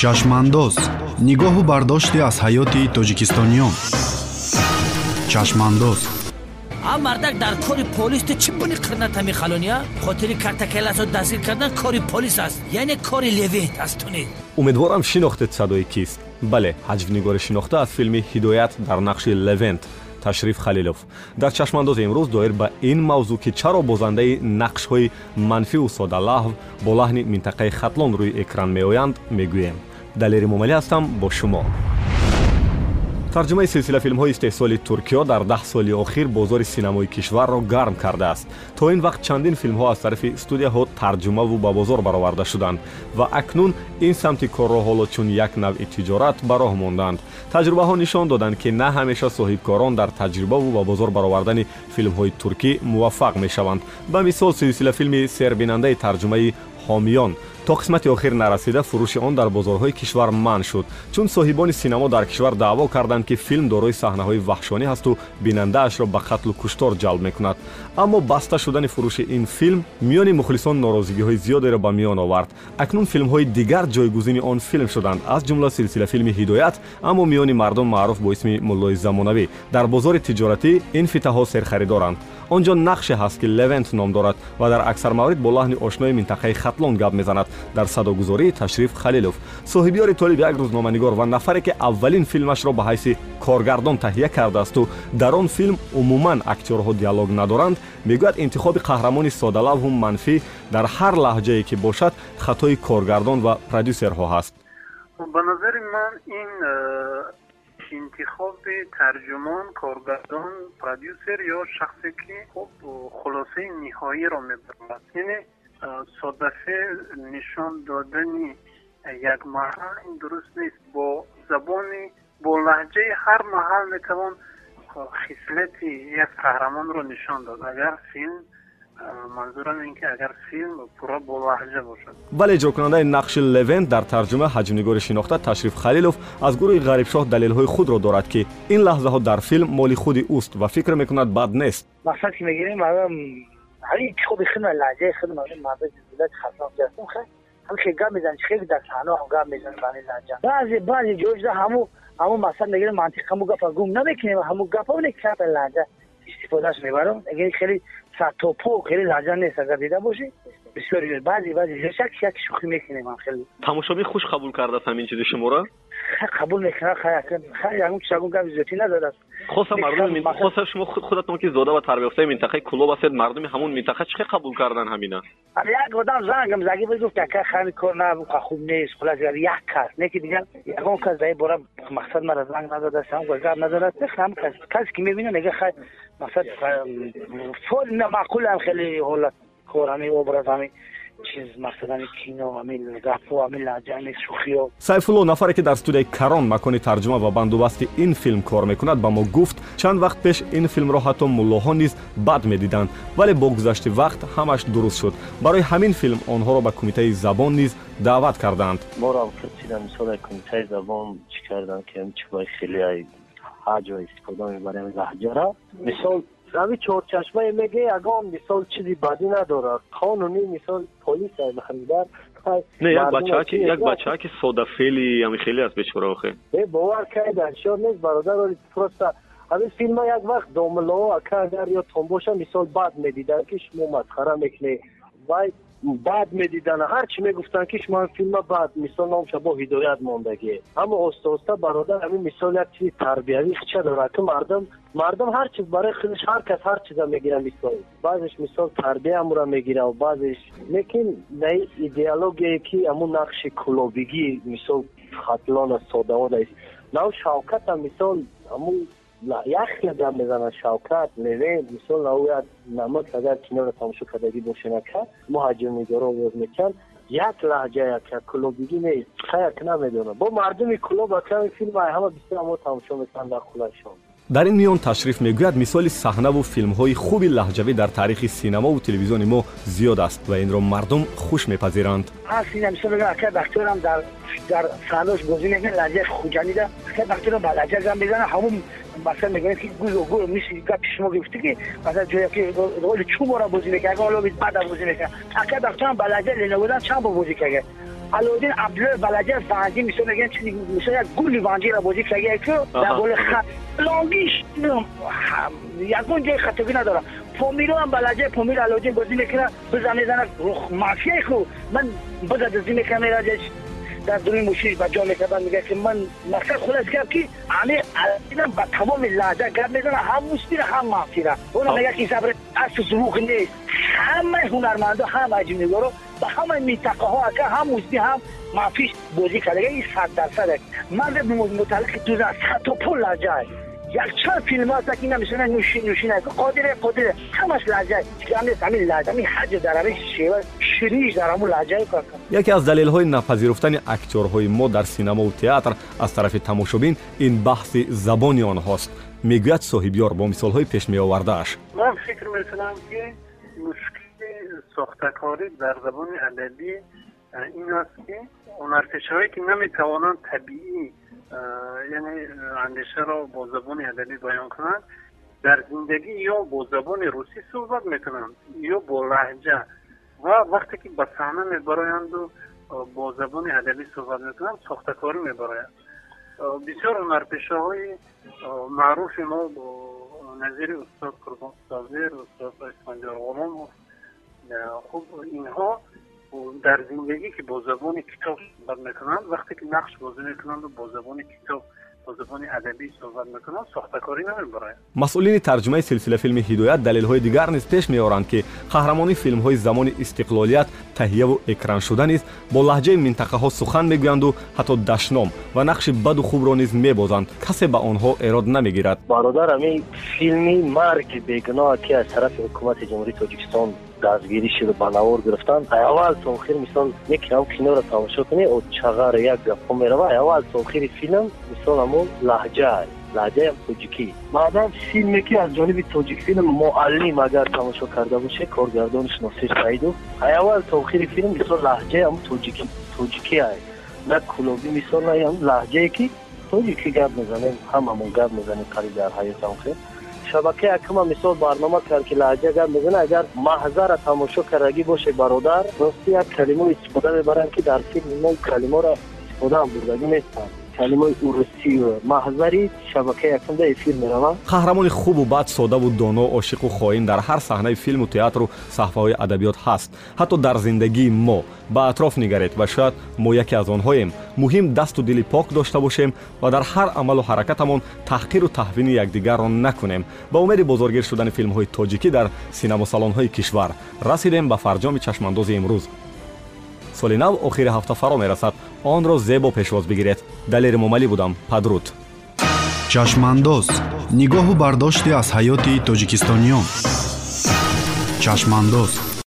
чашмандоз нигоҳу бардоште аз ҳаёти тоҷикистониён чашмандоз. А мардак дар кори полис ту чӣ буни қирната мехалония хотири картакеласо дастгир кардан кори полис аст яъне кори левент астуни умедворам шинохтед садои кист. Бале ҳаҷвнигори шинохта аз филми ҳидоят дар нақши левент ташриф халилов. Дар чашмандози имрӯз доир ба ин мавзӯъ ки чаро бозандаи нақшҳои манфиу содалаҳв бо лаҳни минтақаи хатлон рӯи экран меоянд мегӯем далери момалӣ ҳастам бо шумо. Тарҷумаи силсила филмҳои истеҳсоли туркиё дар даҳ соли охир бозори синамои кишварро гарм кардааст. То ин вақт чандин филмҳо аз тарафи студияҳо тарҷумаву ба бозор бароварда шуданд ва акнун ин самти корро ҳоло чун як навъи тиҷорат ба роҳ монданд. Таҷрибаҳо нишон доданд ки на ҳамеша соҳибкорон дар таҷрибаву ба бозор баровардани филмҳои туркӣ муваффақ мешаванд. Ба мисол силсила филми сербинандаи тарҷумаи ҳомиён. То қисмати охир нарасида фурӯши он дар бозорҳои кишвар манъ шуд. Чун соҳибони синамо дар кишвар даъво карданд ки филм дорои саҳнаҳои ваҳшонӣ ҳасту бинандаашро ба қатлу куштор ҷалб мекунад. Аммо баста шудани фурӯши ин филм миёни мухлисон норозигиҳои зиёдеро ба миён овард. Акнун филмҳои дигар ҷойгузини он филм шуданд. Аз ҷумла силсила филми ҳидоят аммо миёни мардум маъруф бо исми муллои замонавӣ дар бозори тиҷоратӣ ин фитаҳо серхаридоранд он ҷо нақше ҳаст ки левент ном дорад ва дар аксар маврид бо лаҳни ошнои минтақаи хатлон гап мезанад. Дар садогузории ташриф халилов соҳибёри толиби як рӯзноманигор ва нафаре ки аввалин филмашро ба ҳайси коргардон таҳия кардаасту дар он филм умуман актёрҳо диалог надоранд мегӯяд интихоби қаҳрамони содалавҳу манфӣ дар ҳар лаҳҷае ки бошад хатои коргардон ва продюсерҳо ҳаст. Ба назари ман ин انتخاب ترجمان کارگردان پرودیوسر یا شخصی که خب خلاصه نهایی را می‌برد. یعنی صدفه نشان دادن یک محل درست نیست. با زبانی، با لحجه هر محل می‌توان خصلت یک قهرمان رو نشان داد. اگر فیلم манзурам ин ки агар филм пурра бо лаҳҷа бошад. Вале иҷрокунандаи нақши левент дар тарҷума ҳаҷмнигори шинохта ташриф халилов аз гурӯҳи ғарибшоҳ далелҳои худро дорад ки ин лаҳзаҳо дар филм моли худи ӯст ва фикр мекунад бад нест. Мақсад ки мегирем интихоби худ лаҳҷаи худ мардои дулати хатнок ҷастум ҳам хе гап мезанӣ хеле дар саҳно ҳам гап мезанӣ ба ин лаҳҷа баъзе баъзе ҷойҷа ҳаму ҳаму мақсад мегирем мантиқ ҳаму гапа гум намекунем ҳаму гапа не ки лаҳҷа истифодаш мебарам. Хеле сатопо хеле лаҳҷа нест агар дида бошӣ بسیار بعضی بعضی یک یک شوخی می‌کنه من خیلی تماشابی خوش قبول کرده است همین چیز شما را قبول می‌کنه خیلی خیلی همون چگون گپ زیادی نداره است خاص مردم من خاص شما خودتون که زاده و تربیت منطقه کلوب هستید مردم همون منطقه چه قبول کردن همینا یک آدم زنگم زنگی بود گفت که خیلی کار نه خوب نیست خلاص یک کس نه که دیگه یکون کس به بارا مقصد مرا زنگ نداده است هم گپ نداره هم کس کسی که می‌بینه نگه خیلی مقصد فول معقول هم خیلی حالت کورانی و عبرت همین چیز مثلا کینا همین گفو همین لحجه همین شوخی ها سیف الله نفره که در ستوده کران مکانی ترجمه و بندوبست این فیلم کار می‌کند با ما گفت چند وقت پیش این فیلم را حتی ملوها نیز بد می‌دیدند ولی با گذشت وقت همش درست شد. برای همین فیلم آنها را به کمیته زبان نیز دعوت کردند. ما را پرسیدن مثال کمیته زبان چی کردن که چی باید خیلی حاج و استفاده می‌بریم لحجه را؟ مثال اوی چهارچشمه میگه اگان مثال چیزی بدی نداره. قانونی مثال پلیس های خریدار نه یک بچه که یک بچه که سودا فعلی هم یعنی خیلی از بیچاره آخه. باور که شو نیست برادر ولی پروستا همی فیلم ها یک وقت دوملو اکادر یا تنبوش مثال بد می‌دیدن که شما مسخره می‌کنه. وای бад медидан ҳарчи мегуфтанд ки шумо филма бад мисол номша бо ҳидоят мондагӣ аммо оста-оста бародар ҳамин мисол як чизи тарбиявӣ хича дорад. Ки мардум мардум ҳар чиз барои худаш ҳар кас ҳар чиза мегира мисол. Баъзеш мисол тарбиямро мегира баъзеш лекин дай идеологияе ки ҳамун нақши кулобигӣ мисол хатлона содаводаст нав шавката мисол ҳамун як хел гап мезанад шавкат левен мисол наояд намуд агар киноро тамошо кардагӣ бошенака мо ҳаҷмнигоро оvoз мекан як лаҳҷа яка кулобигӣ нест хаяк намедонам бо мардуми кулоб аками филм ҳама бисёр мо тамошо мекан дар хулашон дар ин миён ташриф мегӯяд мисоли саҳнаву филмҳои хуби лаҳҷавӣ дар таърихи синамову телевизиони мо зиёд аст ва инро мардум хуш мепазиранд докторам дар саҳнош бозӣ мекунад лаҳҷаи хуҷанида докторам ба лаҳҷа гам мезана ҳамун مثلا میگن که گل و گل میشه گپ شما گفتی که مثلا جایی که رول چو مرا بوزی می‌کنه اگه حالا بعد بوزی می‌کنه اگه دکتر بلجه لنودن چند که کرده علاودین عبدالله بلجه فنجی میشه میگن چی میشه یک گل وانجی را بازی کرده که در گل خط لانگیش. یکون جای خطبی ندارم. پومیرو هم بلجه پومیر علاودین بوزی می‌کنه بزنه زنه مافیه خو من بزنه زنه کمیره در دومی موشیش با جا می‌کردن. میگه که من مقصد خلاص کرد کی علی علینا با تمام لحظه گپ می‌زنه هم مستیره هم معصیره اون خب. میگه که صبر اصل ذوق نیست. همه هنرمندا هم اجنبیگرا با همه میتقه ها که هم مزدی هم معفیش بازی کرده. یعنی این 100 درصد مرد متعلق تو از خط و پل لحجه یک چند فیلم هست که نمیشونه نوشین نوشین هست قادره قادره. همش لحجه همین لحجه همین حج درمش شیوه شیرینش در همون لحجه کاکا یکی از دلیل های نپذیرفتن اکتورهای ما در سینما و تئاتر از طرف تماشابین این بحث زبان آنهاست می‌گوید صاحبیار با مثال های پیش می آوردهاش من فکر می‌کنم که مشکل ساختکاری در زبان ادبی این است که هنرپیشه که نمی‌توانند طبیعی یعنی اندیشه را با زبان ادبی بیان کنند در زندگی یا با زبان روسی صحبت می‌کنند یا با لحجه و وقتی که به صحنه میبرایند و با زبان ادبی صحبت می‌کنند ساختکاری میبرایند. بسیار هنرپیشاهای معروف ما با نظیر استاد قربان صابر استاد اسفندیار غلام خوب اینها در زندگی که با زبان کتاب صحبت می‌کنند وقتی که نقش بازی می‌کنند و با زبان کتاب سازمان ادبی صحبت می‌کنم ساخته کاری نمی‌بره مسئولین ترجمه سلسله فیلم هدایت دلیل‌های دیگر نیز پیش میآورند که قهرمانی فیلم‌های زمان استقلالیت تهیه و اکران شده نیز با لهجه منطقه‌ها سخن می‌گویند و حتی دشنام و نقش بد و خوب را نیز میبازند. کسی به آنها اراد نمی‌گیرد. برادر همین فیلمی مرگ بیگناه که از طرف حکومت جمهوری تاجیکستان دستگیری شده بناور گرفتن اول سونخیر مثال یک هم کنه را تماشا کنه و چغر یک گفه می‌روه. اول سونخیر فیلم مثال همون ҳамон лаҳҷа лаҳҷаи тоҷикӣ. Баъдан филме ки аз ҷониби тоҷикфилм муаллим агар тамошо карда боше коргардониш носир саидов аввал то охири филм мисол лаҳҷаи ҳамн тоҷикӣ тоҷикӣ ай. На кулоби мисол на лаҳҷае ки тоҷикӣ гап мезанем ҳамамон гап мезанем қариб дар ҳаётам хел шабака якума мисол барнома кард ки лаҳҷа гап мезана агар маҳзара тамошо кардагӣ боше бародар рости як калимо истифода мебаранд ки дар филм мо калиморо истифодаам бурдагӣ нестанд калимаи урусӣ маҳзари шабака якумда эфир меравад. Қаҳрамони хубу баъд содаву доно ошиқу хоин дар ҳар саҳнаи филму театру саҳфаҳои адабиёт ҳаст. Ҳатто дар зиндагии мо ба атроф нигаред ва шояд мо яке аз онҳоем муҳим дасту дили пок дошта бошем ва дар ҳар амалу ҳаракатамон таҳқиру таҳвини якдигарро накунем. Ба умеди бозоргир шудани филмҳои тоҷикӣ дар синамосалонҳои кишвар расидем ба фарҷоми чашмандози имрӯз соли нав охири ҳафта фаро мерасад. Онро зебо пешвоз бигиред. Далери момалӣ будам. Падруд. Чашмандоз. Нигоҳу бардоште аз ҳаёти тоҷикистониён чашмандоз